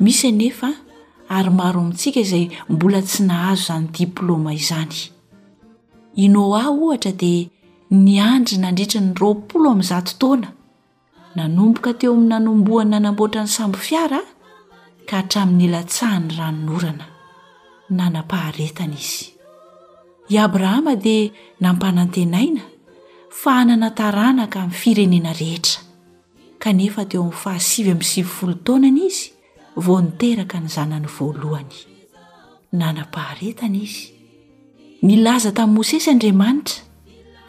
Misy anefa ary maro amintsika izay mbola tsy nahazo izany diplaoma izany. I Noa, ohatra, dia niandry nandritra ny roapolo amby zato taona, nanomboka teo amin'ny nanombohany nanamboatra ny sambofiara ka hatramin'ny nilatsahan'ny ranon'orana. Nanam-paharetana izy. I Abrahama dia nampanantenaina fa hanana taranaka amin'ny firenena rehetra. kanefa teo amin'ny fahasivy amby sivifolo taonany izy vao niteraka ny zanany voalohany. Nanam-paharetana izy. Nilaza tamin'i Mosesy Andriamanitra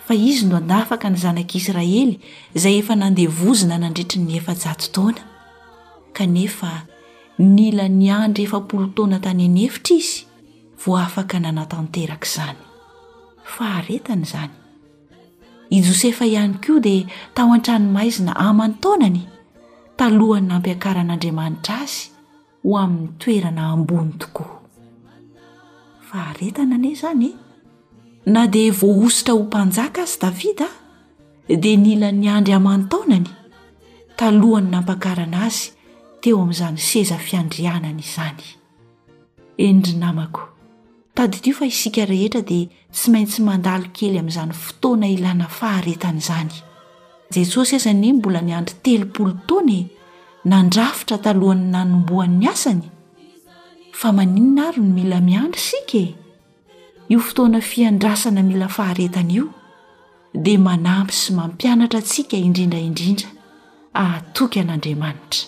fa Izy no hanafaka ny zanak'Israely izay efa nandevozina nandritry ny efajato taona. Kanefa nila niandry efapolo taona tany an'efitra izy vao afaka nanatanteraka izany. Faharetana izany. I Josefa ihany koa dia tao an-tranomaizina aman-taonany talohan'ny nampiakaran'Andriamanitra azy ho amin'ny toerana ambony tokoa. Faharetana anie izany e! Na dia voahosotra ho mpanjaka aza i Davida dia nila niandry aman-taonany talohan'ny nampakarana azy teo amin'izany seza fiandrianany izany. Eny ry namako, tadidio fa isika rehetra dia tsy maintsy mandalo kely amin'izany fotoana ilana faharetana izany. Jesosy aza anie mbola niandry telopolo taona e! Nandrafitra talohan'ny nanombohany ny asany. Fa maninona ary no mila miandry isika e? Io fotoana fiandrasana mila faharetana io dia manampy sy mampianatra antsika indrindra indrindra ahatoky an'Andriamanitra.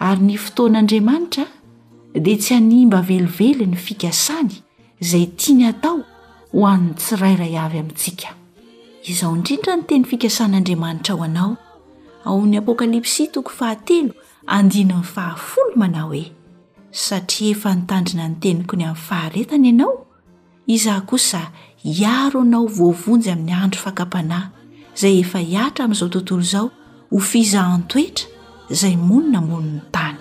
Ary ny fotoan'Andriamanitra dia tsy hanimba velively ny fikasany izay tiany atao ho an'ny tsirairay avy amintsika. Izao indrindra ny teny fikasan'Andriamanitra ho anao ao amin'ny Apokalypsy toko fahatelo Andininy fahafolo manao hoe, Satria efa nitandrina ny teniko ny amin'ny faharetana ianao, izaho kosa hiaro anao voavonjy amin'ny andro fakam-panahy, izay efa hihatra amin'izao tontolo izao ho fizahan-toetra izay monina ambony ny tany.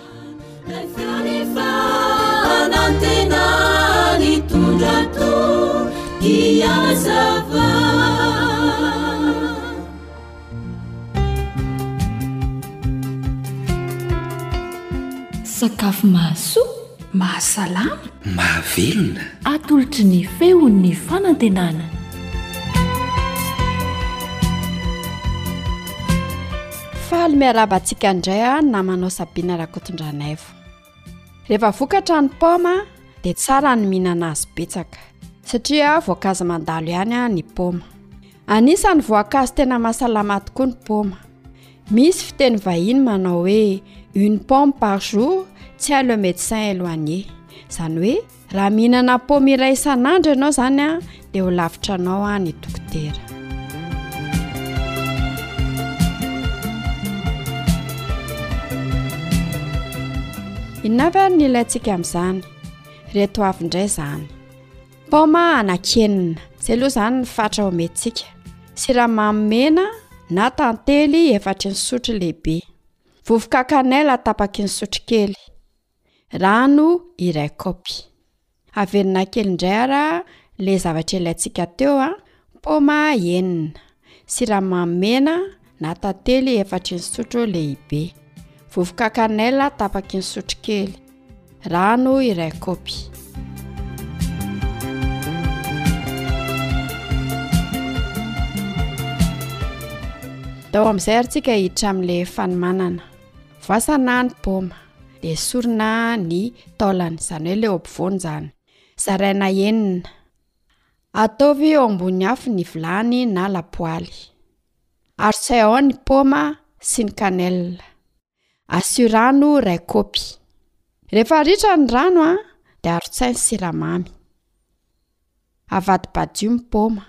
Sakafo mahasoa. Mahasalama. Mahavelona. Atolotry ny feon'ny fanantenana. Faly miarahaba antsika indray an, namanao Sabina Rakotondranaivo. Rehefa vokatra ny paoma dia tsara ny mihinana azy betsaka satria voankazo mandalo ihany ah ny paoma anisan'ny voankazo tena mahasalama tokoa ny paoma misy fiteny vahiny manao hoe une pomme par jour tsy hay le médecin éloigné izany hoe raha mihinana paoma iray isan'andro ianao izany a dia ho lavitra anao a ny dokotera inona avy ary ny ilaintsika amin'izany reto avy indray izany paoma anakenina izay aloha izany ny fatra omentsika siramamomena na tantely efatry ny sotro lehibe vovoka kanela tapaky ny sotrokely Rano iray kaopy. Averina kely indray ara le zavatra ilaintsika teo a. Paoma enina. Siramamy mena na tantely efatry ny sotro lehibe. Vovoka cannelle tapaky ny sotro kely. Rano iray kaopy. Tao amin'izay ary tsika hiditra amin'ilay fanomanana. Voasana ny paoma. dia esorina ny taolany izany hoe ilay ampovoany izany zaraina enina ataovy eo ambony afo ny vilany na lapoaly arotsay ao ny poma sy ny cannelle asio rano iray kopy rehefa ritra ny rano a dia arotsay ny siramamy Avadibadiho ny paoma.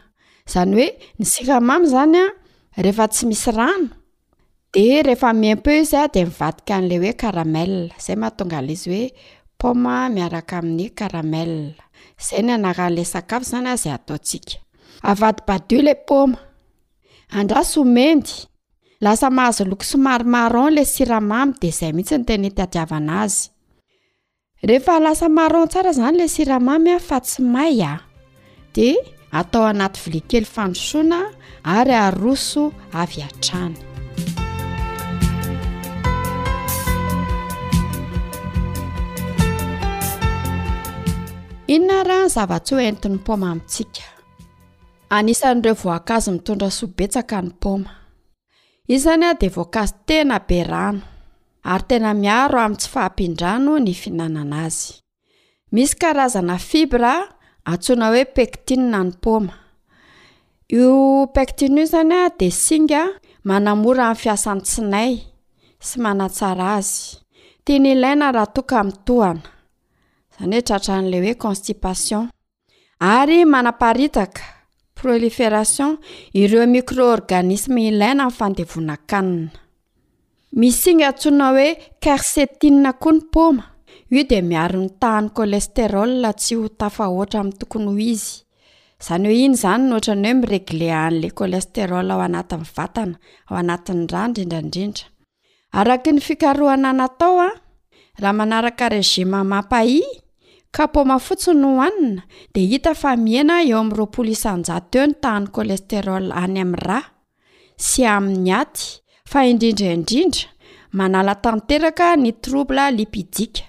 Izany hoe ny siramamy izany an, rehefa tsy misy rano, dia rehefa mi un peu izy dia mivadika an'ilay hoe caramel. Izay mahatonga an'ilay izy hoe paoma miaraka amin'ny caramel. Izay ny anaran'ilay sakafo izany izay ataontsika. Avadibadiho ilay paoma. Andraso ho mendy. Lasa mahazo loko somary marron ilay siramamy dia izay mihitsy no tena itadiavana azy. Rehefa lasa marron tsara izany ilay siramamy a fa tsy may a dia atao anaty vilia kely fandrosoana ary aroso avy hatrany inona raha ny zava-tsy ho entin'ny paoma amintsika anisan'ireo voankazo mitondra sobetsaka ny paoma Izany dia voankazo tena be rano, ary tena miaro amin'ny tsy fahampian-drano ny fihinanana azy. Misy karazana fibra antsoina hoe pectine ny paoma. Io pectine io izany dia singa manamora ny fiasan'ny tsinay sy manatsara azy. Tiana ilaina raha toa ka mitohana, izany hoe tratran'ilay hoe constipation. ary manaparitaka, proliferation, ireo micro-organismes ilaina amin'ny fandevonan-kanina. Misy singa antsoina hoe quercétine koa ny paoma, io dia miaro ny tahan'ny cholestérol tsy ho tafahoatra amin'ny tokony ho izy, izany hoe iny izany no ohatran'ny hoe mi-regler an'ilay cholestérol ao anatin'ny vatana, ao anatin'ny rà indrindra indrindra. Araky ny fikarohana natao a, raha manaraka régime MAPAI, ka paoma fotsiny no hohanina, dia hita fa mihena eo amin'ny roapolo isan-jato eo ny tahan'ny cholestérol any amin'ny ra, sy amin'ny aty, fa indrindra indrindra, manala tanteraka ny trouble lipidika,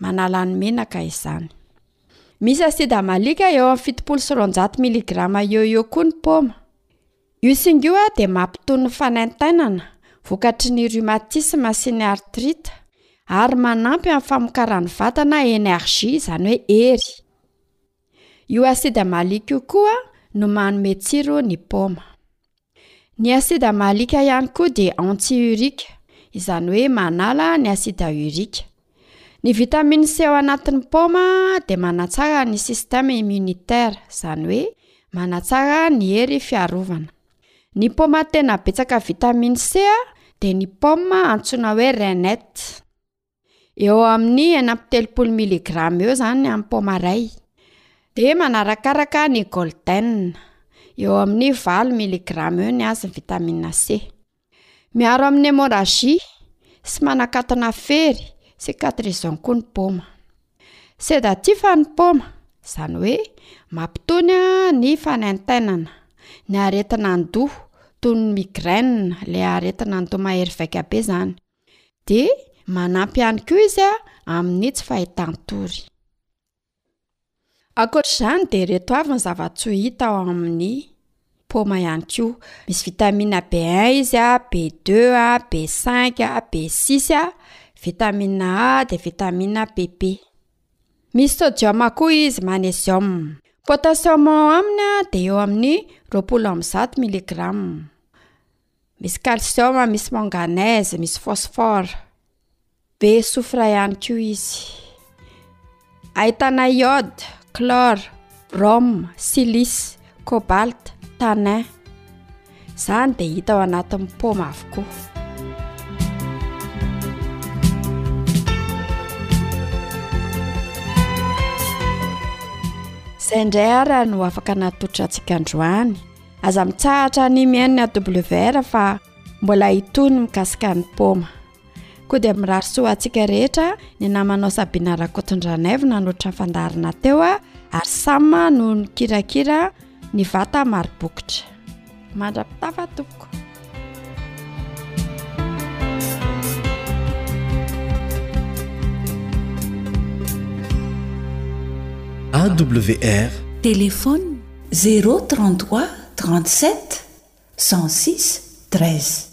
manala ny menaka izany. Misy acide malique eo amin'ny fitopolo sy roanjato miligrama eo eo koa ny paoma. Io singa io dia mampitony ny fanaintainana vokatry ny rhumatisme sy ny arthrite ary manampy amin'ny famokaran'ny vatana energie izany hoe hery. Io aside malic io koa no manome tsiro ny paoma. Ny aside malic ihany koa dia anti-urique, izany hoe manala ny aside urique. Ny vitamine C ao anatin'ny paoma dia manatsara ny système immunitaire, izany hoe manatsara ny hery fiarovana. Ny paoma tena betsaka vitamine C dia ny paoma antsoina hoe rainettes. Eo amin'ny enina amby telopolo miligrama eo izany ny amin'ny paoma iray, dia manarakaraka ny golden, eo amin'ny valo miligrama eo ny azy ny vitamine C. Miaro amin'ny hémorragie sy manakatona fery, cicatrisation, koa ny paoma. Sédatif ny paoma, izany hoe mampitony ny fanaintainana, ny aretin'andoha toy ny migraine, ilay aretin'andoha mahery vaika be izany. Dia manampy ihany koa izy amin'ny tsy fahitan-tory. Ankoatra izany dia ireto avy ny zava-tsoa hita ao amin'ny paoma ihany koa. Misy vitamina B1 izy a, B2 a, B5 a, B6 a, vitamina A dia vitamina PP. Misy sodium koa izy, magnesium. Potassium ao aminy dia eo amin'ny roapolo amby zato miligrama. Misy calcium, misy manganèse, misy phosphore. Be soufre ihany koa izy. Ahitana iode, chlore, brom, silice, cobalt, tanin. Izany dia hita ao anatin'ny paoma avokoa. Izay indray ary no afaka natotra antsika androany. Aza mitsahatra ny mihaino ny AWR fa mbola hitony mikasika ny paoma. Koa dia mirary soa ho antsika rehetra ny namanao Sabina Rakotondranaivo nanolotra ny fandaharana teo ary Sam no nikirakira ny vata marobokitra. Mandra-pitafa tompoko. AWR Téléphone 033 37 106 13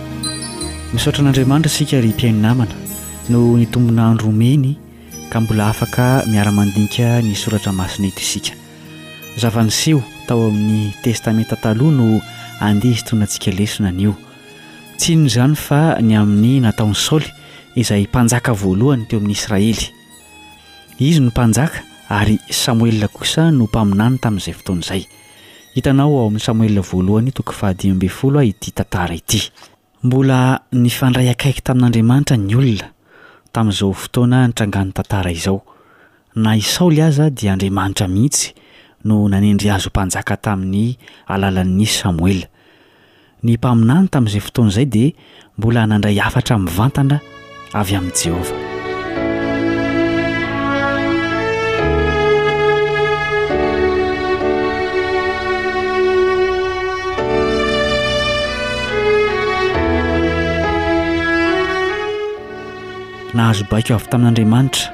Misaotra an'Andriamanitra isika ry mpihaino namana noho ny tombon'andro omeny ka mbola afaka miara-mandinika ny soratra masina eto isika. Zava-niseho tao amin'ny Testamenta Taloha no andeha hisintonantsika lesona anio. Tsy inona izany fa ny amin'ny nataon'i Saoly izay mpanjaka voalohany teo amin'ny Israely. Izy no mpanjaka ary Samoela kosa no mpaminany tamin'izay fotoana izay. Hitanao ao amin'ny Samoela Voalohany toko fahadimy ambin'ny folo ity tantara ity. Mbola nifandray akaiky tamin'Andriamanitra ny olona tamin'izao fotoana nitrangan'ny tantara izao. Na i Saoly aza dia Andriamanitra mihitsy no nanendry azy ho mpanjaka tamin'ny alalan'i Samoela. Ny mpaminany tamin'izay fotoana izay dia mbola nandray hafatra mivantana avy amin'i Jehovah. Nahazo baiko avy tamin'Andriamanitra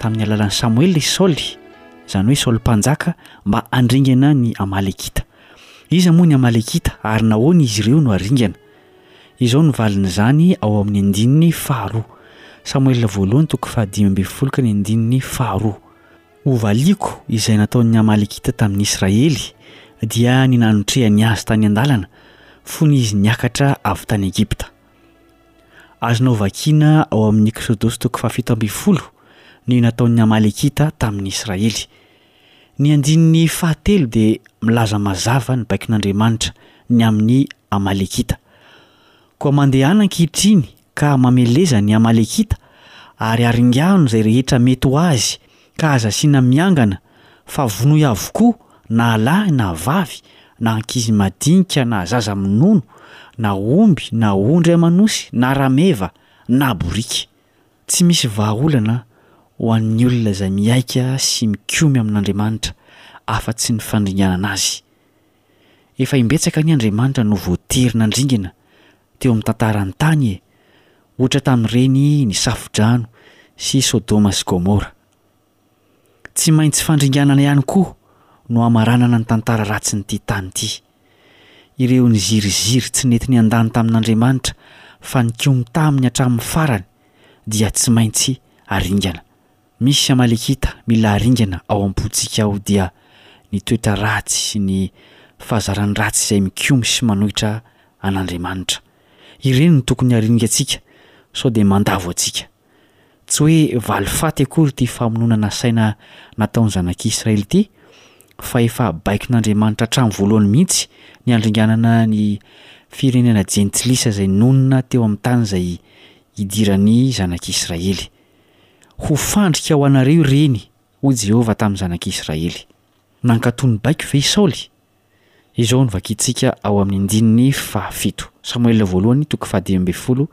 tamin'ny alalan'i Samoela i Saoly, izany hoe Saoly Mpanjaka, mba handringana ny Amalekita. Iza moa ny Amalekita, ary nahoana izy ireo no haringana? Izao no valin'izany ao amin'ny andininy faharoa, Samoela Voalohany toko fahadimy ambin'ny folo ka ny andininy faharoa, Hovaliako izay nataon'ny Amalekita tamin'ny Israely, dia ny nanotrehany azy tany an-dalana, fony izy niakatra avy tany Egypta. Azonao vakiana ao amin'ny Eksodosy toko fahafito ambin'ny folo ny nataon'ny Amalekita tamin'ny Israely. Ny andininy fahatelo dia milaza mazava ny baikon'Andriamanitra ny amin'ny Amalekita. Koa mandehana ankehitriny ka mameleza ny Amalekita, ary aringano izay rehetra mety ho azy, ka aza asiana miangana, fa vonoy avokoa, na lahy na vavy, na ankizy madinika na zaza minono, na omby na ondry aman'osy na rameva na boriky. Tsy misy vahaolana ho an'ny olona izay mihaika sy mikomy amin'Andriamanitra afa-tsy ny fandringanana azy. Efa imbetsaka anie Andriamanitra no voatery nandringana teo amin'ny tantaran'ny tany e! Ohatra tamin'ireny ny Safo-drano sy Sodoma sy Gomora. Tsy maintsy fandringanana ihany koa no hamaranana ny tantara ratsin'ity tany ity. Ireo niziriziry tsy nety niandany tamin'Andriamanitra fa nikomy taminy hatramin'ny farany dia tsy maintsy haringana. Misy Amalekita mila haringana ao am-pontsika ao dia ny toetra ratsy sy ny fahazaran'ny ratsy izay mikomy sy manohitra an'Andriamanitra. Ireny no tokony haringantsika sao dia mandavo antsika. Tsy hoe valifaty akory ity famonoana nasaina nataon'ny zanak'i Israely ity, fa efa baikon'Andriamanitra hatramin'ny voalohany mihitsy ny handringanana ny firenena jentilisa izay nonina teo amin'ny tany izay hidiran'ny zanak'i Israely. Ho fandrika ho anareo ireny, hoy Jehovah tamin'ny zanak'i Israely. Nankatò ny baiko ve i Saoly? Izao no vakintsika ao amin'ny andininy fahafito. Samoela Voalohany, toko fahadimy ambin'ny folo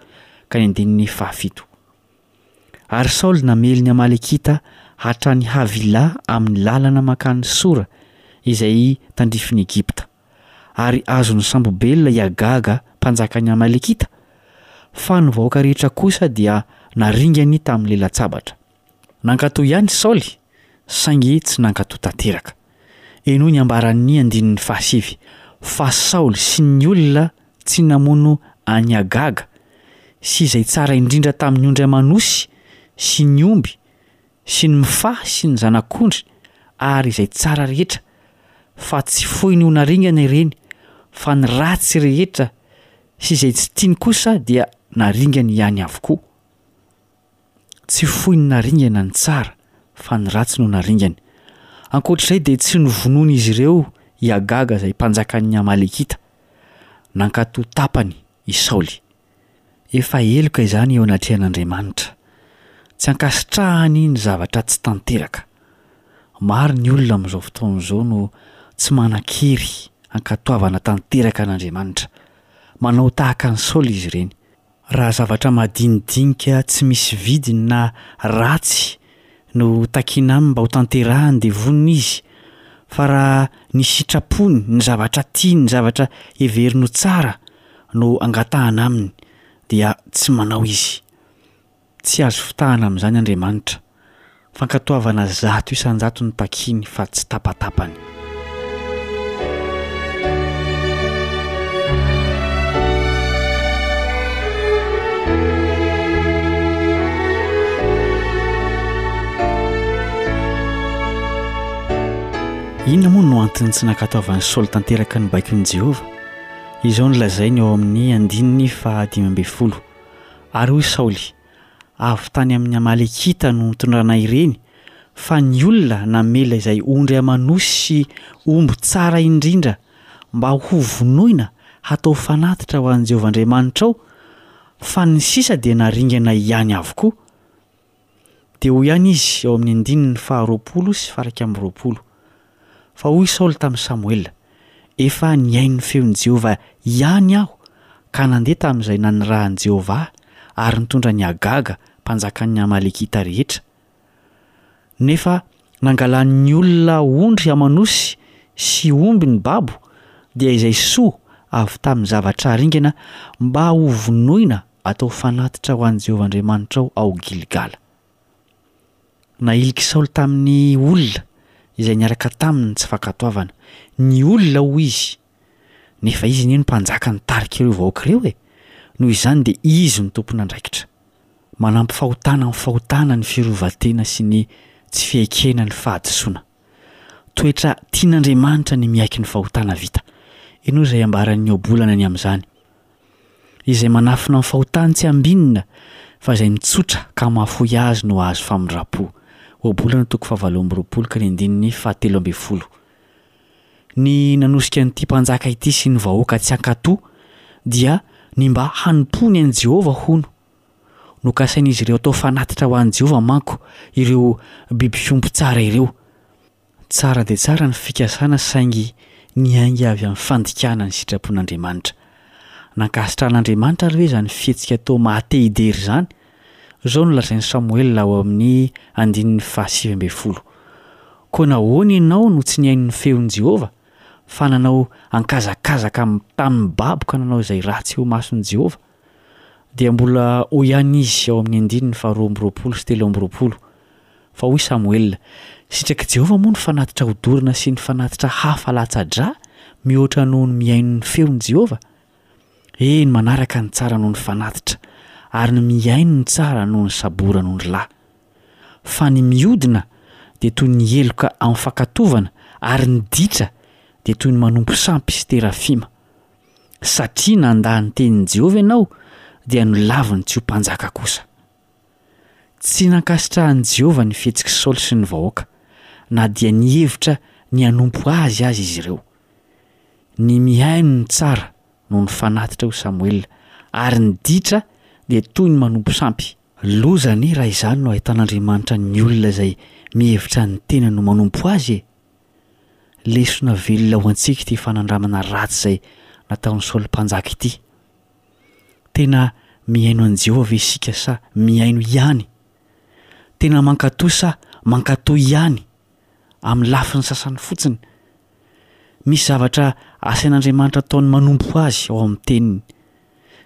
ka ny andininy fahafito. Ary Saoly namely ny Amalekita hatrany Havila amin'ny lalana mankany Sora izay tandrifin'i Egypta. Ary azon'ny sambo-belona i Agaga mpanjakan'ny Amalekita, fa ny vahoaka rehetra kosa dia naringany tamin'ny lela-tsabatra. Nankatò ihany Saoly, saingy tsy nankatò tanteraka. Henoy ny ambaran'ny andininy fahasivy, Fa Saoly sy ny olona tsy namono an'i Agaga sy izay tsara indrindra tamin'ny ondry aman'osy sy ny omby sy ny mifaha sy ny zanak'ondry ary izay tsara rehetra, fa tsy foiny ho naringana ireny, fa ny ratsy rehetra sy izay tsy tiany kosa dia naringany ihany avokoa. Tsy foy ny naringana ny tsara fa ny ratsy no naringany. Ankoatr'izay dia tsy novonoin'izy ireo i Agaga izay mpanjakan'ny Amalekita. Nankatò tapany i Saoly. Efa heloka izany eo anatrehan'Andriamanitra. Tsy ankasitrahany ny zavatra tsy tanteraka. Maro ny olona amin'izao fotoana izao no tsy manan-kery hankatoavana tanteraka an'Andriamanitra. Manao tahaka an'i Saoly izy ireny. Raha zavatra madinidinika tsy misy vidiny na ratsy no takiana aminy mba hotanterahiny dia vonona izy, fa raha ny sitrapony, ny zavatra tiany, ny zavatra heveriny ho tsara no angatahana aminy dia tsy manao izy. Tsy azo fitahana amin'izany Andriamanitra. Fankatoavana zato isan-jato no takiany fa tsy tapatapany. Inona moa no antony tsy nankatoavan'i Saoly tanteraka ny baikon'i Jehovah? Izao no lazainy ao amin'ny andininy fahadimy ambin'ny folo, Ary hoy Saoly, Avy tany amin' ny Amalekita no nitondranay ireny, fa ny olona namela izay ondry aman'osy sy omby tsara indrindra mba hovonoina hatao fanatitra ho an'i Jehovah Andriamanitrao, fa ny sisa dia naringana ihany avokoa. Dia hoy ihany izy ao amin'ny andininy faharoapolo sy fara iraika amby roapolo, Fa hoy Saoly tamin'i Samoela, Efa nihain'ny feon'i Jehovah ihany aho, ka nandeha tamin'izay nanirahan'i Jehovah ahy, ary nitondra an'i Agaga, mpanjakan'ny Amalekita rehetra. Nefa nangalan'ny olona ondry aman'osy sy omby ny babo, dia izay soa avy tamin'ny zavatra haringana, mba hovonoina Ataovy fanatitra ho an'i Jehovah Andriamanitrao ao Gilgala. Nahiliky Saoly tamin'ny olona izay niaraka taminy ny tsy fankatoavana. Ny olona, hoy izy. Nefa izy anie no mpanjaka nitarika ireo vahoaka ireo e! Noho izany dia izy no tompon'andraikitra. Manampy fahotana amin'ny fahotana ny firovan-tena sy ny tsy fiaikena ny fahadisoana. Toetra tian'Andriamanitra ny miaiky ny fahotana vita. Inoa izay ambaran'ny Ohabolana ny amin'izany. Izay manafina ny fahotany tsy ambinina fa izay mitsotra ka mahafoy azy no hahazo famindram-po. Ohabolana toko fahavalo amby roapolo ka ny andininy fahatelo ambin'ny folo. Ny nanosika an'ity mpanjaka ity sy ny vahoaka tsy hankatò dia ny mba hanompoany an'i Jehovah hono. Nokasain'izy ireo atao fanatitra ho an'i Jehovah manko ireo biby fiompy tsara ireo. Tsara dia tsara ny fikasana saingy niainga avy amin'ny fandikana ny sitrapon'Andriamanitra. Nankasitrahan'Andriamanitra aloha izany fihetsika toa mahate-hidery izany. Izao no lazain'i Samoela ao amin'ny andininy fahasivy ambin'ny folo, Koa nahoana ianao no tsy nihaino ny feon'i Jehovah, fa nanao ankazakazaka tamin'ny babo ka nanao izay ratsy eo imason'i Jehovah? Dia mbola hoy ihany izy ao amin'ny andininy faharoa amby roapolo sy telo amby roapolo, Fa hoy Samoela, Sitrak'i Jehovah moa ny fanatitra ho dorana sy ny fanatitra hafa latsa-drà mihoatra noho ny mihaino ny feon'i Jehovah? Ee, ny manaraka ny tsara noho ny fanatitra, ary ny mihaino ny tsara noho ny saboran'ondrilahy. Fa ny mihodina dia toy ny heloka amin'ny fankatovana, ary ny ditra dia toy ny manompo sampy sy terafima. Satria nandà ny tenin'i Jehovah ianao, dia nolaviny tsy ho mpanjaka kosa. Tsy nankasitrahan'i Jehovah ny fihetsik'i Saoly sy ny vahoaka, na dia nihevitra ny hanompo azy aza izy ireo. Ny mihaino no tsara noho ny fanatitra, hoy Samoela, ary ny ditra dia toy ny manompo sampy. Loza anie raha izany no ahitan'Andriamanitra ny olona izay mihevitra ny tenany ho manompo azy e! Lesona velona ho antsika ity fanandramana ratsy izay nataon'i Saoly Mpanjaka ity. Tena mihaino an'i Jehovah ve isika sa mihaino ihany? Tena mankatò sa mankatò ihany amin'ny lafiny sasany fotsiny? Misy zavatra asain'Andriamanitra ataony manompo azy ao amin'ny Teniny.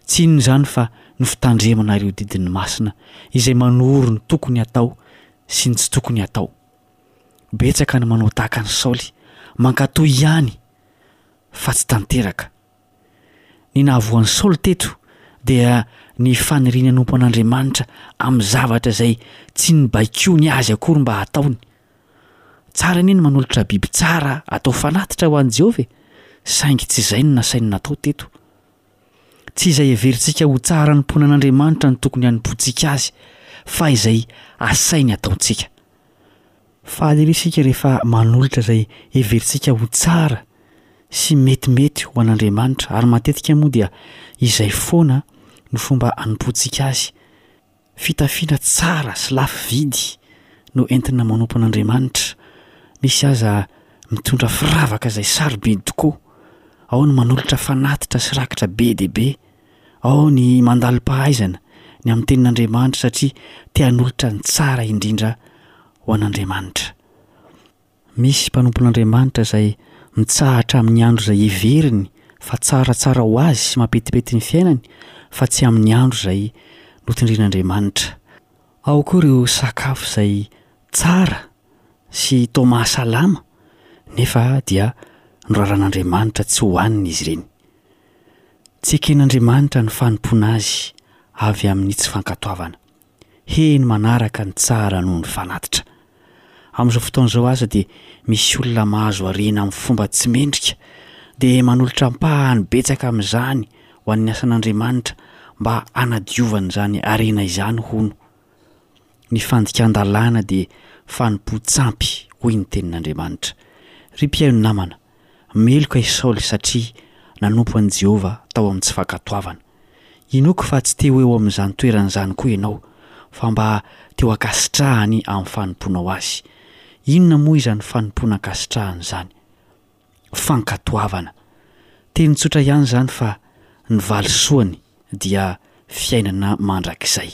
Tsy inona izany fa ny fitandremana ireo didiny masina, izay manoro ny tokony hatao sy ny tsy tokony hatao. Betsaka ny manao tahaka an'i Saoly, mankatò ihany fa tsy tanteraka. Ny nahavoan'i Saoly teto dia ny faniriany hanompo an'Andriamanitra amin'ny zavatra izay tsy nibaikoiny azy akory mba hataony. Tsara anie ny manolotra biby tsara atao fanatitra ho an'i Jehovah e, saingy tsy izay no nasainy natao teto. Tsy izay heverintsika ho tsara hanompoana an'Andriamanitra no tokony hanompoantsika azy, fa izay asainy ataontsika. Faly erỳ isika rehefa manolotra izay heverintsika ho tsara sy metimety ho an'Andriamanitra, ary matetika moa dia izay foana no fomba hanompoantsika azy. Fitafiana tsara sy lafo vidy no entina manompo an'Andriamanitra. Misy aza mitondra firavaka izay sarobidy tokoa, ao ny manolotra fanatitra sy rakitra be dia be, ao ny mandalo pahaizana ny amin'ny Tenin'Andriamanitra satria te-hanolotra ny tsara indrindra ho an'Andriamanitra. Misy mpanompon'Andriamanitra izay mitsahatra amin'ny andro izay heveriny fa tsaratsara ho azy sy mampetipety ny fiainany, fa tsy amin'ny andro izay notendren'Andriamanitra. Ao koa ireo sakafo izay tsara sy toa mahasalama, nefa dia noraran'Andriamanitra tsy hohanina izy ireny. Tsy eken'Andriamanitra ny fanompoana Azy avy amin'ny tsy fankatoavana. heno manaraka ny tsara noho ny fanatitra. Amin'izao fotoana izao aza dia misy olona mahazo harena amin'ny fomba tsy mendrika, dia manolotra ampahany betsaka amin'izany ho an'ny asan'Andriamanitra mba hanadiovany izany harena izany, hono. Ny fandikan-dalàna dia fanompoan-tsampy, hoy ny Tenin'Andriamanitra. Ry mpihaino namana, Meloka i Saoly satria nanompo an'i Jehovah tao amin'ny tsy fankatoavana. Inoako fa tsy te ho eo amin'izany toerana izany koa ianao, fa mba te ho ankasitrahany amin'ny fanompoanao azy. Inona moa izany fanompoana ankasitrahany izany? Fankatoavana. Teny tsotra ihany izany fa ny valisoany dia fiainana mandrakizay.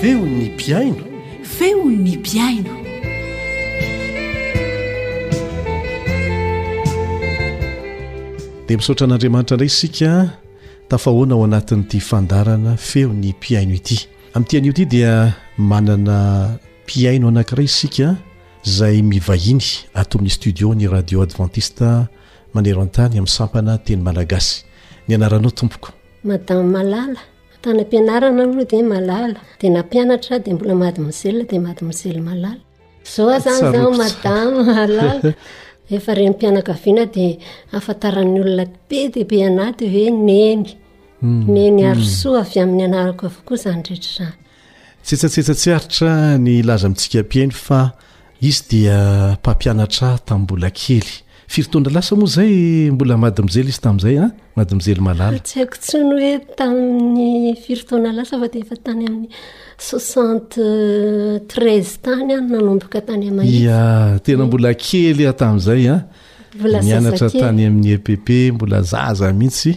Feon'ny mpihaino. Feon'ny mpihaino. Dia misaotra an'Andriamanitra indray isika tafahoana ao anatin'ity fandarana feon'ny mpihaino ity. Amin'ity anio ity dia manana mpihaino anankiray isika izay mivahiny ato amin'ny studio ny radio adventiste maneran-tany amin'ny sampana teny malagasy. Ny anaranao tompoko? Madame Malala. Tany am-pianarana aloha dia Malala, dia nampianatra dia mbola mademoiselle dia mademoiselle Malala. Zao aza zao madame Malala. Efa renim-pianakaviana dia ahafantaran'ny olona be dia be anà dia hoe neny. Neniarosoa avy amin'ny anarako avokoa izany rehetra izany. Tsetsatsetsa tsy aritra ny hilaza amintsika mpihaino fa izy dia mpampianatra ahy tamin'ny mbola kely. Firy taona lasa moa izay mbola madimozely izy tamin'izay an? Madimozely malala. Tsy haiko intsony hoe tamin'ny firy taona lasa fa dia efa tany amin'ny soixante treize tany aho nanomboka tany Mahitsy. Ia, tena mbola kely aho tamin'izay an. Mbola zaza kely. Nianatra tany amin'ny EPP, mbola zaza mihitsy.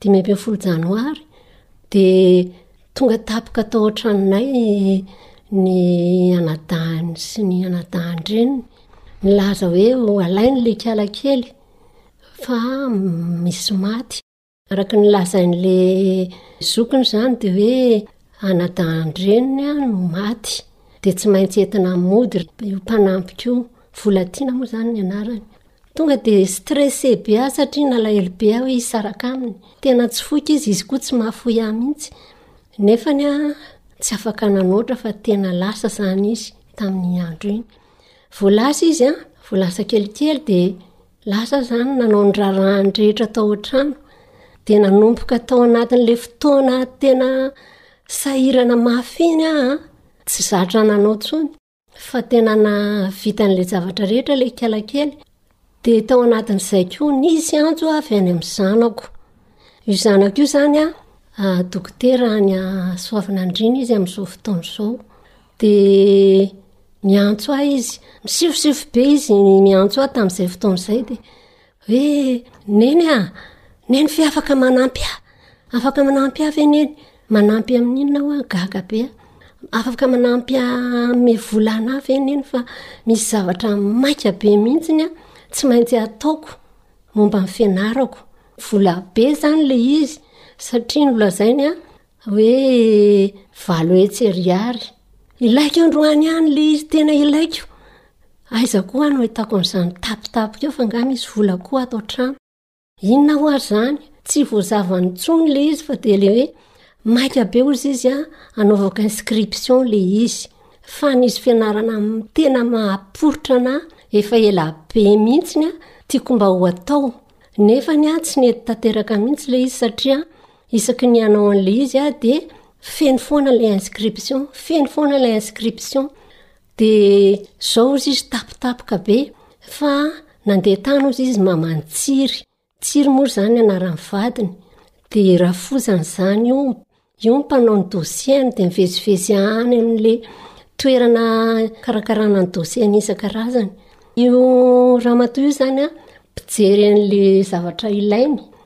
Dimy ambin'ny folo janoary dia tonga tapoka tao an-tranonay ny anadahiny sy ny anadahin-dreniny. Nilaza hoe ho alainy ilay kiala kely fa misy maty. Araka ny lazain'ilay zokiny izany dia hoe anadahin-dreniny no maty. Dia tsy maintsy entina mody io mpanampiko io. Volatiana moa izany ny anarany. Tonga dia stressé be aho satria nalahelo be aho hoe hisaraka aminy. Tena tsy foiko izy, izy koa tsy mahafoy ahy mihitsy. Nefany an, tsy afaka nanoatra fa tena lasa izany izy tamin'iny andro iny. Vao lasa izy an, vao lasa kelikely dia lasa aho izany nanao ny raharahany rehetra tao an-trano. Dia nanomboka tao anatin'ilay fotoana tena sahirana mafy iny aho an, tsy zatra nanao intsony. fa tena nahavita an'ilay zavatra rehetra ilay ikala kely dia tao anatin'izay koa nisy antso avy any amin'ny zanako io zanako io zany a ah, dokotera any asoavina andrina izy amin'izao fotoana izao dia miantso ahy izy misivosivy be izy miantso ahy tamin'izay fotoana izay dia Hoe, Neny a! Neny ve afaka manampy ahy? Afaka manampy ahy ve Neny? Manampy amin'inona hoa? Gaga be aho. Afaka manampy ahy hanome vola anah ve Neny fa misy zavatra maika be mihitsiny an, tsy maintsy ataoko momba ny fianarako. Vola be izany ilay izy satria nolazainy Hoe valo hetsy ariary. Ilaiko androany ihany ilay izy tena ilaiko. Aiza koa no ahitako an'izany tapitapika eo fa nga misy vola koa ato an-trano. Inona ho azy izany? Tsy voazavany intsony ilay izy fa dia ilay hoe maika be hozy izy an, anaovako inscription ilay izy. Fa nisy fianarana tena mahaporitra anà efa ela be mihitsy tiako mba ho atao. Nefany an, tsy nety tanteraka mihitsy ilay izy satria Isaky ny hanao an'ilay izy aho dia feno foana ilay inscription, feno foana ilay inscription. Dia izao hozy izy tapitapika be fa nandeha tany hozy izy maman'i Tsiry. Tsiry moa ry zany anaran'ny vadiny. Dia rafozany izany io, io ny mpanao ny dossier-ny dia mivezivezy any amin'ilay toerana hikarakarana ny dossier-ny isan-karazany. Io ramatoa io izany an, mpijery an'ilay zavatra ilainy.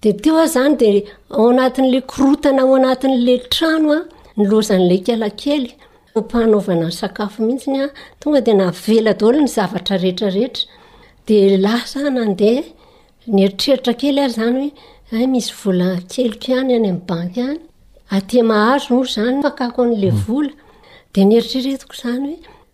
Dia teo aho izany dia ao anatin'ilay korotana ao anatin'ilay trano aho, nilozan'ilay kialakely, ampanaovana ny sakafo mihitsy ny ahy. Tonga dia navela daholo ny zavatra rehetrarehetra. Dia lasa aho nandeha, nieritreritra kely aho izany hoe hay misy vola keliko ihany any amin'ny banky any, aty mahazo moa izany ny fakako an'ilay vola. Dia noeritreretiko izany hoe.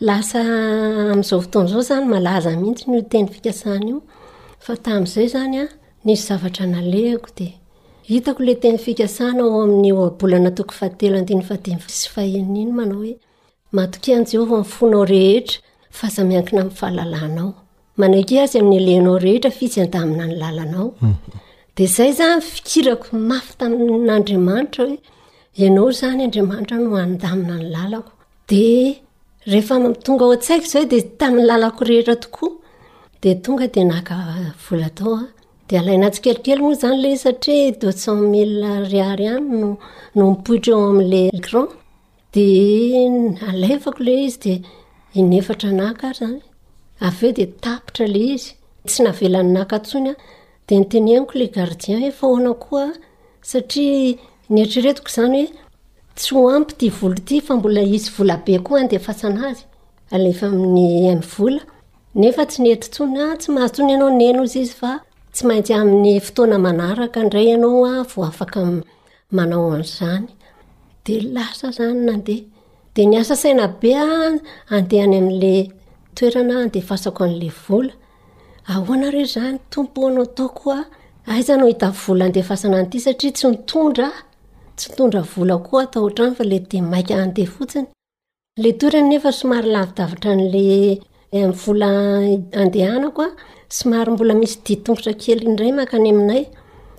Lasa amin'izao fotoana izao izany malaza mihitsy io teny fikasana io. Fa tamin'izay izany an, nisy zavatra nalehako dia hitako ilay teny fikasana ao amin'ny ohabolana toko fahatelo andininy fahadimy sy fahenina iny manao hoe, Matokia an'i Jehovah ny fonao rehetra fa aza miankina amin'ny fahalalanao. Manaiky azy amin'ny alehanao rehetra fitsy andamina ny lalanao mhm. de zay zany fikirako mafy tamin'andriamanitra hoe ianao zany andriamanitra no andamina ny lalako de rehefa tonga ao an-tsaiko zay de tamin'ny lalako rehetra tokoa de tonga de naka vola tao a de alainatsikelikely moa zany le satria deux cent mille riary any no no mipoitra eo am'le ecran Dia nalefako ilay izy dia inefatra naka ary izany. Avy eo dia tapitra ilay izy, tsy navelany naka intsony aho. Dia noteneniko ilay gardien hoe fa ahoana koa an, satria neritreretiko izany hoe tsy ho ampy ity vola ity fa mbola hisy volabe koa handefasana azy, alefa amin'ny haino vola. Nefa tsy nety intsony, ah tsy mahazo intsony ianao nino hoy izy fa tsy maintsy amin'ny fotoana manaraka indray ianao vao afaka manao an'izany de lasa zany nandeha de ny asa saina be a andeha any am'le toerana andefasako an'le vola ahoana re zany tompo ano atao koa aiza no hita vola andefasana an'ity satria tsy mitondra tsy mitondra vola koa atao ohatrany fa le de maika andeha fotsiny Ilay tour nefa somary lavidavitra an'ilay vola andehanako an, somary mbola misy dian-tongotra kely indray mankany aminay.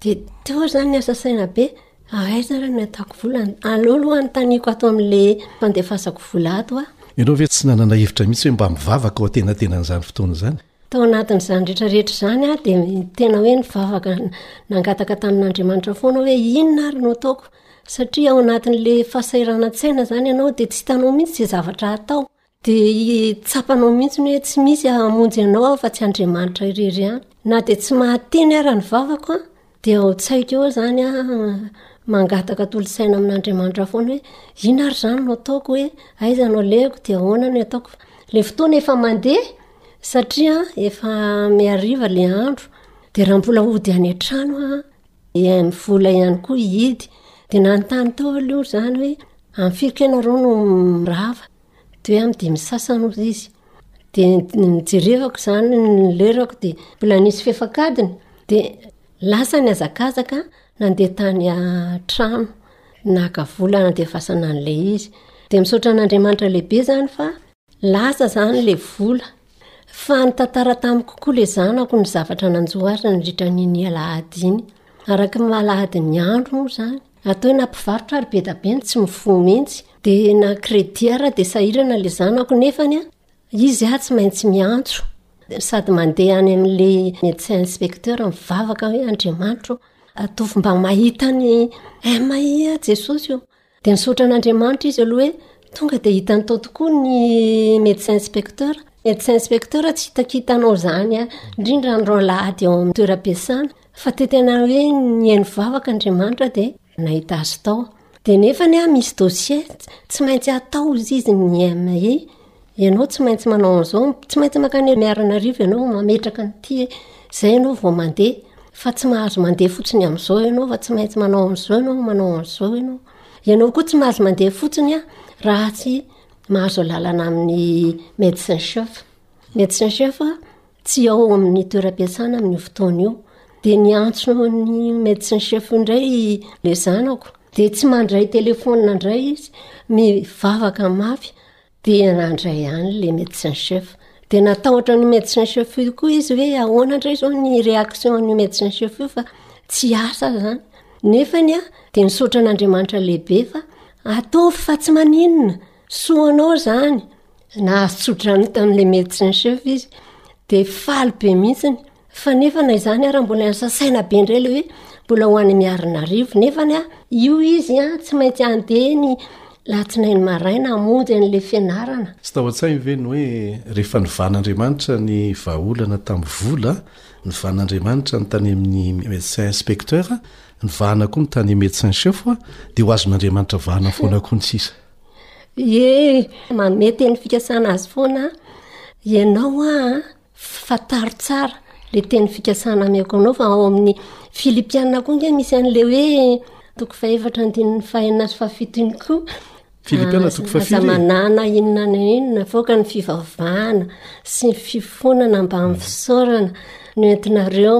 Dia teo aho izany niasa saina be, aiza ary no hataoko vola? Aleo aloha anontaniako ato amin'ilay mpandefasako vola ato aho. Ianao ve tsy nanana hevitra mihitsy hoe mba mivavaka ho antenatenan'izany fotoana izany? Tao anatin'izany rehetra rehetra izany aho dia tena hoe nivavaka nangataka tamin'Andriamanitra foana hoe inona ary no ataoko? Satria ao anatin'ilay fahasahiranantsaina izany ianao dia tsy hitanao mihitsy izay zavatra hatao. Dia tsapanao mihitsy hoe tsy misy hamonjy anao afa-tsy Andriamanitra irery ihany. Na dia tsy mahateny ary ny vavako an! Dia ao an-tsaiko eo izany mangataka tolosaina amin'Andriamanitra foana hoe inona ary izany no ataoko hoe aiza no alehako dia ahoana no ataoko. Ilay fotoana efa mandeha satria efa mihariva ilay andro dia raha mbola hody any an-trano aho dia vola ihany koa hihidy. Dia nanontany tao aloha izaho hoe amin'ny firy kay ianareo no mirava. de hoe amin'ny dimy sy sasany hozy izy, de nijerevako zany ny lerako de mbola nisy fefak'adiny de lasa nihazakazaka nandeha tany an-trano naka vola nandefasana an'ilay izy, de misaotra an'Andriamanitra lehibe zany fa lasa zany le vola, fa nitantara tamiko koa le zanako ny zavatra nanjo azy nandritra an'iny alahady iny, araka ny alahadin'ny andro moa zany. Atao na mpivarotra ary be da be no tsy mifoha mihitsy. Dia na crédit ara dia sahirana ilay zanako nefany an, izy an tsy maintsy miantso. Sady mandeha any amin'ilay médecin inspecteur mivavaka hoe Andriamanitra ô, ataovy mba mahita ny MI aho Jesosy ô. Dia misaotra an'Andriamanitra izy aloha hoe tonga dia hitany tao tokoa ny médecin inspecteur. Médecin inspecteur tsy hitakita anao izany indrindra andro alahady ao amin'ny toeram-piasana. Fa te tena hoe nihaino vavaka Andriamanitra dia nahita azy tao. Dia nefa ny aho misy dossier, tsy maintsy atao hozy izy ny MI. Ianao tsy maintsy manao an'izao, tsy maintsy mankany Miarinarivo ianao mametraka an'ity hoe izay ianao vao mandeha. Fa tsy mahazo mandeha fotsiny amin'izao ianao fa tsy maintsy manao an'izao ianao, manao an'izao ianao. Ianao koa tsy mahazo mandeha fotsiny raha tsy mahazo alalana amin'ny médecin chef. Médecin chef tsy ao amin'ny toeram-piasana amin'io fotoana io dia niantso ny médecin chef indray ilay zanako dia tsy mandray telefaonina indray izy mivavaka mafy dia nandray ihany ilay médecin chef dia natahotra an'io médecin chef io koa izy hoe ahoana indray izao ny réaction an'io médecin chef io fa tsy asa izany nefany an dia nisaotra an'Andriamanitra lehibe fa ataovy fa tsy maninona Soa anao izany, nahazo tsodrano tamin'ilay Medecin Chef izy, dia faly be mihitsiny. Fa nefa na izany ary mbola nisasaina be indray ilay hoe mbola ho any Miarinarivo. Nefa ny ahy, io izy tsy maintsy handeha ny latsinainy maraina hamonjy an'ilay fianarana. Tsy tao an-tsainy ve ny hoe rehefa nivan'Andriamanitra ny vahaolana tamin'ny vola, nivan'Andriamanitra ny tany amin'ny Medecin Inspecteur, nivahana koa ny tany Medecin Chef, dia ho azon'Andriamanitra vahana foana koa ny sisa? Ie, manome teny fikasana azy foana aho. Ianao aho an, fantaro tsara ilay teny fikasana omeko anao fa ao amin'ny filipiana koa ange misy an'ilay hoe toko fahefatra andininy fahenina sy fahafito iny koa. Filipiana toko fahafiry e. Aza manana inona na inona, avoaka ny fivavahana sy ny fifonana mba amin'ny fisaorana no entinareo.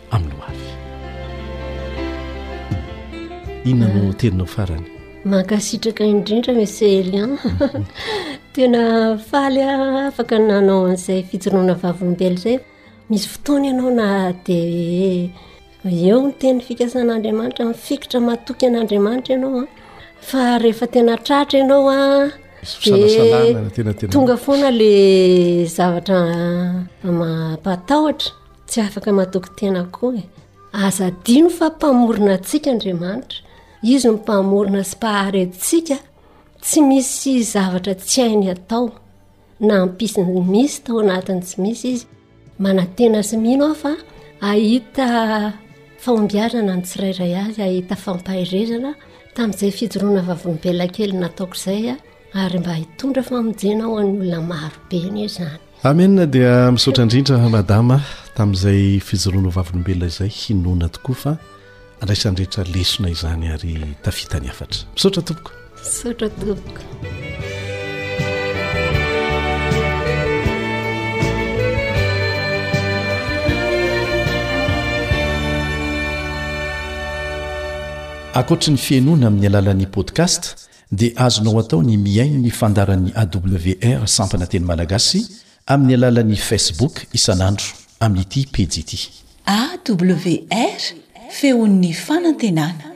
amin'ny ho avy inona no teninao farany mankasitraka indrindra mese elian tena faly a afaka nanao an'izay fijoroana vavolombelo zay misy fotoana ianao na de eo ny teny fikasan'andriamanitra mifikitra matoky an'andriamanitra ianao a fa rehefa tena tratra ianao a de tonga foana le zavatra mampatahotra Tsy afaka matoky tena koa e. Aza adino fa mpamorona antsika Andriamanitra. Izy no mpamorona sy mpahary antsika. Tsy misy zavatra tsy hainy atao. Na hampisy ny misy tao anatin'ny tsy misy izy. Manantena sy mino aho fa ahita fahombiazana ny tsirairay avy, ahita fampaherezana tamin'izay fijoroana vavolombelona kely nataoko izay ary mba hitondra famonjena ho an'ny olona maro be anie izany. Amen dia misaotra indrindra madama tamin'izay fijoroana ho vavolombelona izay hinoana tokoa fa andraisan'ny rehetra lesona izany ary tafita ny afatra misaotra tompoko misaotra tompoko akoatry ny fihainoana amin'ny alalan'ny podcast dia azonao atao ny mihaino ny fandaharan'ny AWR sampana teny malagasy amin'ny alalan'ny Facebook isan'andro amin'ity pejy ity. AWR, Feon'ny Fanantenana.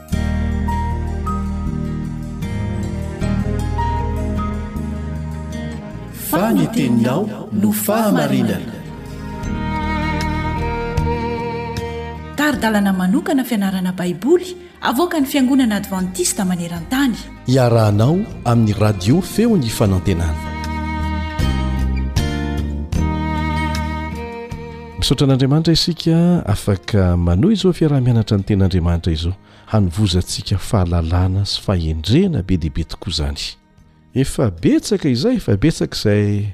Fa ny teninao no fahamarinana. Tari-dalana manokana fianarana Baiboly avoakan'ny Fiangonana Advantista maneran-tany. Iarahanao amin'ny Radio Feon'ny Fanantenana. Misaotra an'Andriamanitra isika afaka manohy izao fiaraha-mianatra ny ten'Andriamanitra izao. Hanovozantsika fahalalana sy fahendrena be dia be tokoa izany. Efa betsaka izay, efa betsaka izay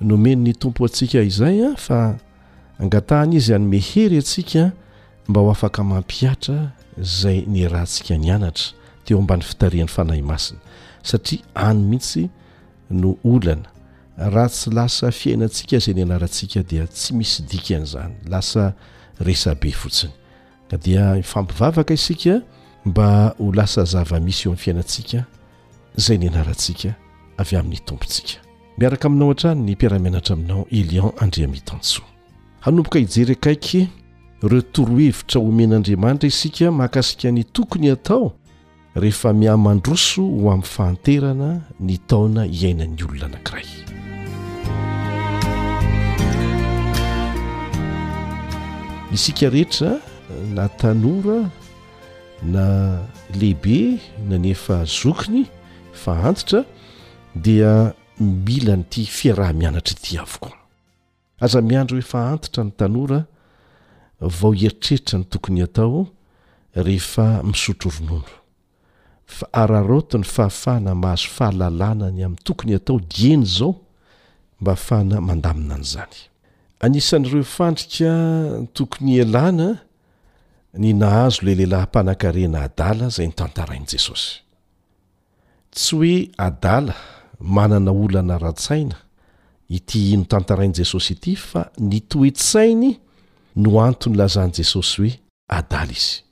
nomen'ny Tompo antsika izay fa angatahany Izy hanome hery antsika mba ho afaka mampihatra izay niarahantsika nianatra teo ambany fitarihan'ny Fanahy Masina satria any mihitsy no olana raha tsy lasa fiainantsika izay nianarantsika dia tsy misy dikany izany lasa resabe fotsiny ka dia mifampivavaka isika mba ho lasa zava-misy eo amin'ny fiainantsika izay nianarantsika avy amin'ny tompontsika miaraka aminao hatrany ny mpiaramianatra aminao elion andriamitansoa hanomboka hijery akaiky ireo torohevitra omen'andriamanitra isika mahakasika ny tokony atao rehefa mihamandroso ho amin'ny fahanterana ny taona iainan'ny olona anankiray isika rehetra na tanora na lehibe na ny efa zokiny fa antitra dia mila nyity fiaraha-mianatra ity avokoa Aza miandry ho efa antitra ny tanora vao hieritreritra ny tokony hatao rehefa misotro ronono, fa araraoty ny fahafahana mahazo fahalalana ny amin'ny tokony hatao dieny izao mba hahafahana mandamina an'izany. Anisan'ireo fandrika tokony hialana ny nahazo ilay lehilahy mpanankarena adala izay notantarain'i Jesosy. Tsy hoe adala, manana olana ara-tsaina, ity hino tantarain'i Jesosy ity fa ny toe-tsainy no antony ilazan'i Jesosy hoe adala izy.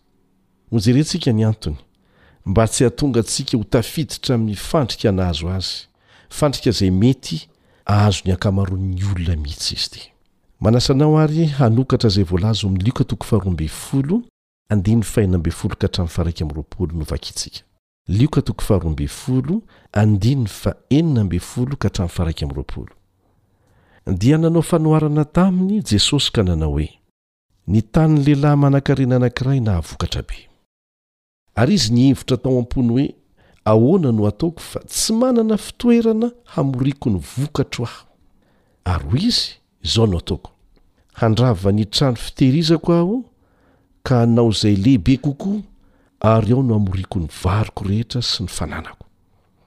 Hojerentsika ny antony, mba tsy hahatonga antsika ho tafiditra amin'ny fandrika nahazo azy, fandrika izay mety hahazo ny ankamaroan'ny olona mihitsy izy ity. Manasa anao àry hanokatra izay voalaza ao amin'ny Lioka toko faharoa ambin'ny folo, andininy fahenina ambin'ny folo ka hatramin'ny faha-iraika amby roapolo no vakintsika. Lioka toko faharoa ambin'ny folo, andininy fahenina ambin'ny folo ka hatramin'ny faha-iraika amby roapolo. Dia nanao fanoharana taminy Jesosy ka nanao hoe, Ny tanin'ny lehilahy manankarena anankiray nahavokatra be. Ary izy nihevitra tao am-pony hoe, Ahoana no hataoko fa tsy manana fitoerana hamoriako ny vokatro aho? Ary hoy izy, Izao no ataoko, Handrava ny trano fitehirizako aho ka hanao izay lehibe kokoa ary ao no hamoriako ny variko rehetra sy ny fananako.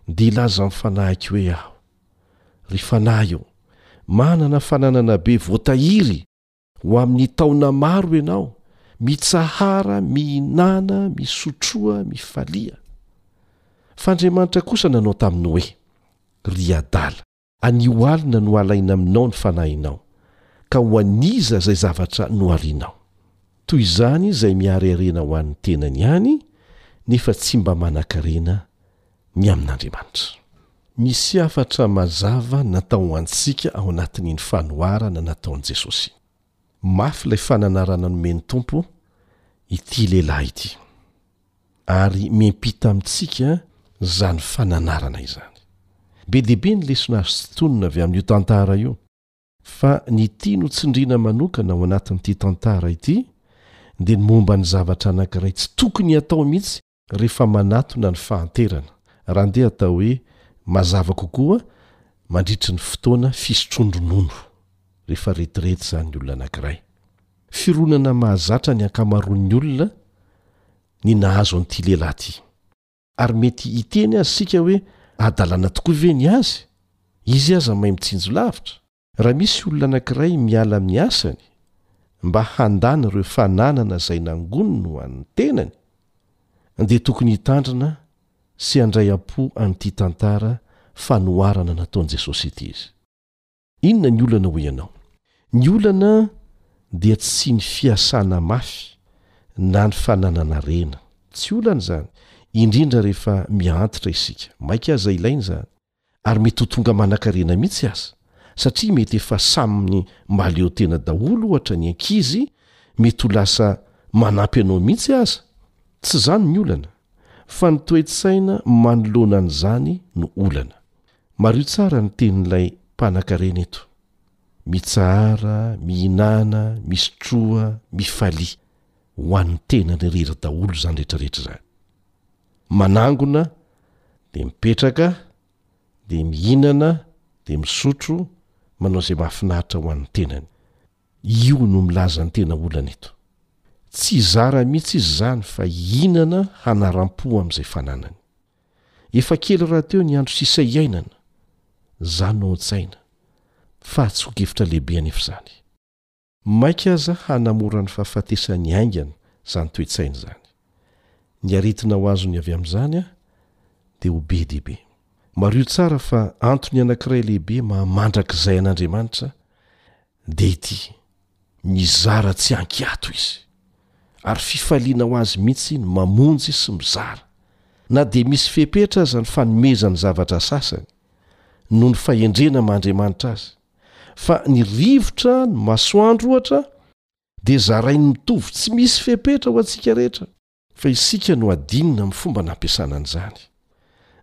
Dia hilaza amin'ny fanahiko hoe aho, Ry fanahy ô, manana fananana be voatahiry ho amin'ny taona maro ianao, mitsahara, mihinana, misotroa, mifalia. Fa Andriamanitra kosa nanao taminy hoe, Ry adala, Anio alina no halaina aminao ny fanahinao, ka ho an'iza izay zavatra noharianao? Toy izany izay mihary harena ho an'ny tenany ihany, nefa tsy mba manan-karena ny amin'Andriamanitra. Misy hafatra mazava natao ho antsika ao anatin'iny fanoharana nataon'i Jesosy iny. Mafy ilay fananarana nomen'ny Tompo ity lehilahy ity. Ary miampita amintsika izany fananarana izany. Be dia be ny lesona azo sintonina avy amin'io tantara io, fa ny tiany ho tsindriana manokana ao anatin'ity tantara ity dia ny momba ny zavatra anankiray tsy tokony hatao mihitsy rehefa manatona ny fahanterana, raha andeha atao hoe mazava kokoa, mandritry ny fotoana fisotroan-dronono, rehefa retirety izany ny olona anankiray. Fironana mahazatra ny ankamaroan'ny olona ny nahazo an'ity lehilahy ity. Ary mety hiteny aza isika hoe hadalana tokoa ve ny azy? Izy aza mahay mitsinjo lavitra. Raha misy olona anankiray miala amin'ny asany mba handany ireo fananana izay nangoniny ho an'ny tenany, dia tokony hitandrina sy handray am-po an'ity tantara fanoharana nataon'i Jesosy ity izy. Inona ny olana hoy ianao? Ny olana dia tsy ny fiasana mafy na ny fananana rena. Tsy olana izany, indrindra rehefa miha-antitra isika. Maika aza ilaina izany, ary mety ho tonga manan-karena mihitsy aza, satria mety efa samy mahaleo tena daholo, ohatra, ny ankizy, mety ho lasa manampy anao mihitsy aza. Tsy izany ny olana, fa ny toe-tsaina manoloana an'izany no olana. Mariho tsara ny tenin'ilay mpanankarena eto. Mitsahara, mihinana, misotroa, mifalia. Ho an'ny tenany irery daholo izany rehetrarehetra izany. Manangona, dia mipetraka, dia mihinana, dia misotro, manao izay mahafinaritra ho an'ny tenany. Io no milaza ny tena olana eto. Tsy zara mihitsy izy izany fa hihinana hanaram-po amin'izay fananany. Efa kely rahateo ny andro sisa iainana, izany no an-tsaina, fa tsy ho gefitra lehibe anefa izany. Maika aza hanamora ny fahafatesany haingana izany toe-tsaina izany. Ny aretina ho azony avy amin'izany dia ho be dia be. Mariho tsara fa antony anankiray lehibe maha mandrakizay an'Andriamanitra dia ity, Mizara tsy an-kiato izy, ary fifaliana ho azy mihitsy ny mamonjy sy mizara, na dia misy fepetra aza ny fanomezany zavatra sasany, noho ny fahendrena maha-Andriamanitra azy, fa ny rivotra ny masoandro, ohatra, dia zarainy mitovy tsy misy fepetra ho antsika rehetra. Fa isika no hadinina amin'ny fomba nampiasana an'izany.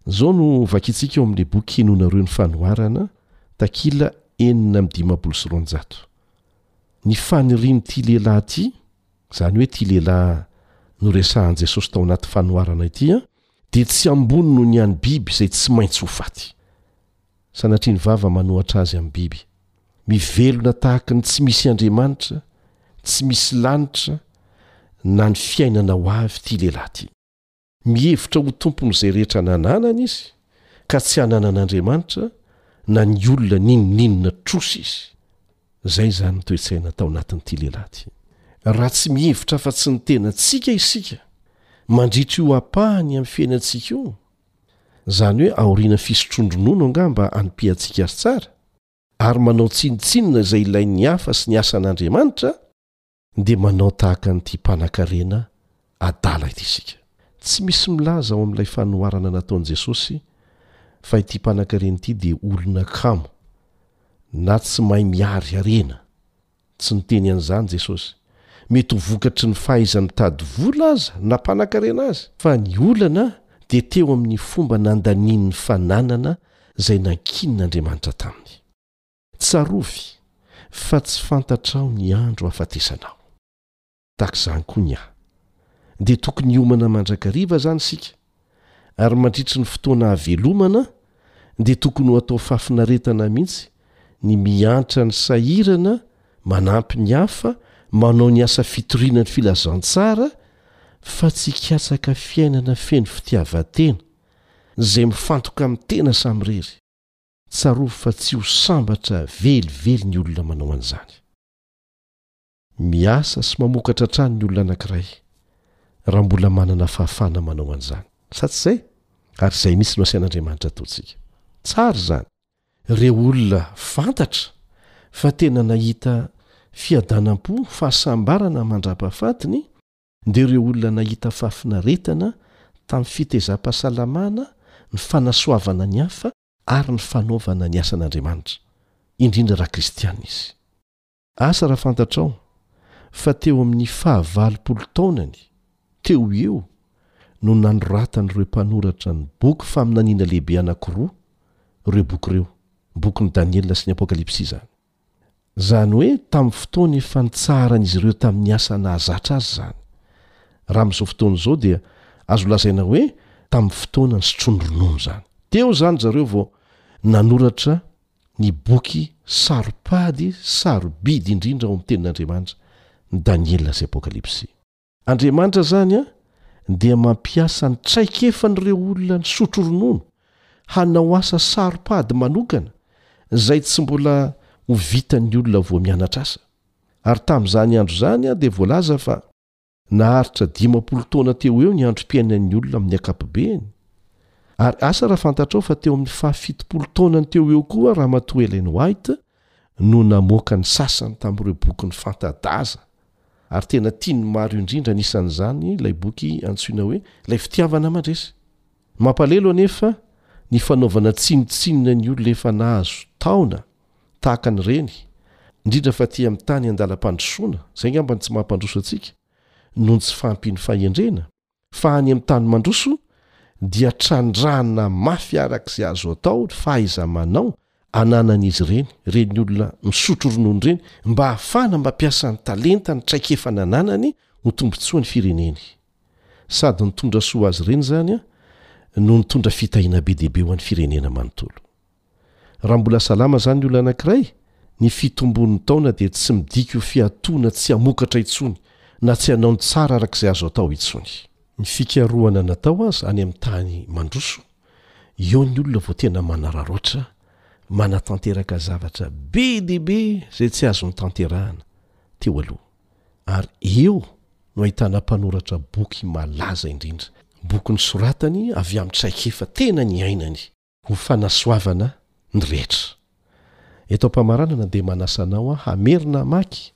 Izao no vakintsika ao amin'ilay boky Henoinareo ny Fanoharana, takila enina amby dimampolo sy roanjato, Ny fanirian'ity lehilahy ity, izany hoe ity lehilahy noresahan'i Jesosy tao anaty fanoharana ity, dia tsy ambony noho ny an'ny biby izay tsy maintsy ho faty. Sanatria ny vava manohatra azy amin'ny biby. Mivelona tahaka ny tsy misy Andriamanitra, tsy misy lanitra na ny fiainana ho avy ity lehilahy ity. Mihevitra ho tompon'izay rehetra nananany izy ka tsy hanana an'Andriamanitra na ny olona n'inon'inona trosa izy. Izay izany ny toe-tsaina tao anatin'ity lehilahy ity. Raha tsy mihevitra afa-tsy ny tenantsika isika mandritra io ampahany amin'ny fiainantsika io Izany hoe aorian'ny fisotroan-dronono angamba hanipihantsika azy tsara, ary manao tsinontsinona izay ilain'ny hafa sy ny asan'Andriamanitra, dia manao tahaka an'ity mpanankarena adala ity isika. Tsy misy milaza ao amin'ilay fanoharana nataon'i Jesosy fa ity mpanankarena ity dia olona kamo na tsy mahay miary harena Tsy niteny an'izany Jesosy. Mety ho vokatry ny fahaizany mitady vola aza na mpanakarena azy. Fa ny olana dia teo amin'ny fomba nandaniany ny fananana izay nankinin'Andriamanitra taminy. Tsarovy fa tsy fantatrao ny andro hahafatesanao. Tahaka izany koa ny ahy. Dia tokony hiomana mandrakariva izany isika, ary mandritry ny fotoana havelomana dia tokony ho atao fahafinaretana mihitsy ny miantra ny sahirana, manampy ny hafa, manao ny asa fitoriana ny filazantsara, fa tsy hikatsaka fiainana feno fitiavan-tena, izay mifantoka amin'ny tena samirery. Tsarovy fa tsy ho sambatra velively ny olona manao an'izany. Miasa sy mamokatra hatrany ny olona anankiray, raha mbola manana fahafahana manao an'izany. Sa tsy izay? Ary izay mihitsy no asian'Andriamanitra ataontsika. Tsara izany! Ireo olona fantatra fa tena nahita fiadanam-po, fahasambarana mandra-pahafatiny, dia ireo olona nahita fahafinaretana tamin'ny fitezam-pahasalamana, ny fanasoavana ny hafa, ary ny fanaovana ny asan'Andriamanitra, indrindra raha kristiana izy. Asa raha fantatrao fa teo amin'ny faha valopolo taonany teo ho eo no nanoratan'ireo mpanoratra ny boky faminaniana lehibe anankiroa ireo boky ireo, bokin'i Daniela sy ny Apokalypsy izany. Izany hoe tamin'ny fotoana efa nitsaharan'izy ireo tamin'ny asa nahazatra azy izany. Raha amin'izao fotoana izao dia azo lazaina hoe tamin'ny fotoana nisotroany ronono izany. Teo izany ry zareo vao nanoratra ny boky saropady sarobidy indrindra ao amin'ny Tenin'Andriamanitra, ny Daniela sy Apokalypsy. Andriamanitra izany dia mampiasa ny traikefan'ireo olona nisotro ronono hanao asa saropady manokana izay tsy mbola ho vitan'ny olona vao mianatra asa. Ary tamin'izany andro izany dia voalaza fa. Naharitra dimampolo taona teo ho eo ny androm-piainan'ny olona amin'ny ankapobeny. Ary asa raha fantatrao fa teo amin'ny fahafitopolo taonany teo ho eo koa Ramatoa Ellen White no namoaka ny sasany tamin'ireo bokiny fanta-daza, ary tena tian'ny maro indrindra anisan'izany ilay boky antsoina hoe Ilay Fitiavana Mandresy. Mampalelo anefa ny fanaovana tsinontsinona ny olona efa nahazo taona tahaka ny reny, indrindra fa aty amin'ny tany an-dalam-pandrosoana, izay angamba no tsy mampandroso antsika, noho ny tsy fahampian'ny fahendrena, fa any amin'ny tany mandroso dia trandrahana mafy araka izay azo atao ny fahaiza-manao ananan'izy ireny, ireny olona misotro ronono ireny, mba hahafahana mampiasa ny talentany, traikefa nananany ho tombontsoa ny fireneny. Sady nitondra soa ho azy ireny izany, no nitondra fitahiana be dia be ho an'ny firenena manontolo. Raha mbola salama izany olona anankiray, ny fitombon'ny taona dia tsy midika ho fihatoana tsy hamokatra intsony na tsy hanao ny tsara araka izay azo atao intsony. Ny fikarohana natao aza any amin'ny tany mandroso, eo ny olona vao tena manararaotra, manatanteraka zavatra be dia be izay tsy azo notanterahana teo aloha. Ary eo no ahitana mpanoratra boky malaza indrindra, boky nosoratany avy amin'ny traikefa tena niainany. ho fanasoavana ny rehetra. Eto am-pamaranana dia manasa anao aho hamerina hamaky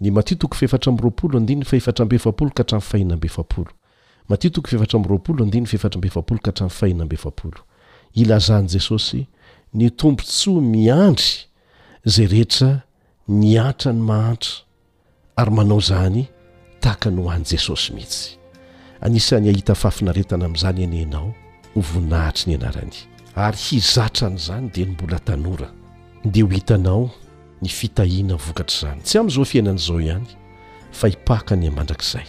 ny Matio toko fahefatra amby roapolo andininy fahefatra amby efapolo ka hatramin'ny fahina amby efapolo. Matio toko fahefatra amby roapolo andininy fahefatra amby efapolo ka hatramin'ny fahina amby efapolo. Ilazan'i Jesosy ny tombontsoa miandry izay rehetra nihatra ny mahantra. ary manao izany tahaka ny ho an'i Jesosy mihitsy. Anisan'ny hahita fahafinaretana amin'izany anie ianao ho voninahitry ny anarany. Ary hizatra an'izany dia ny mbola tanora, dia ho hitanao ny fitahiana vokatr'izany, tsy amin'izao fiainana izao ihany fa hipaka any mandrakizay.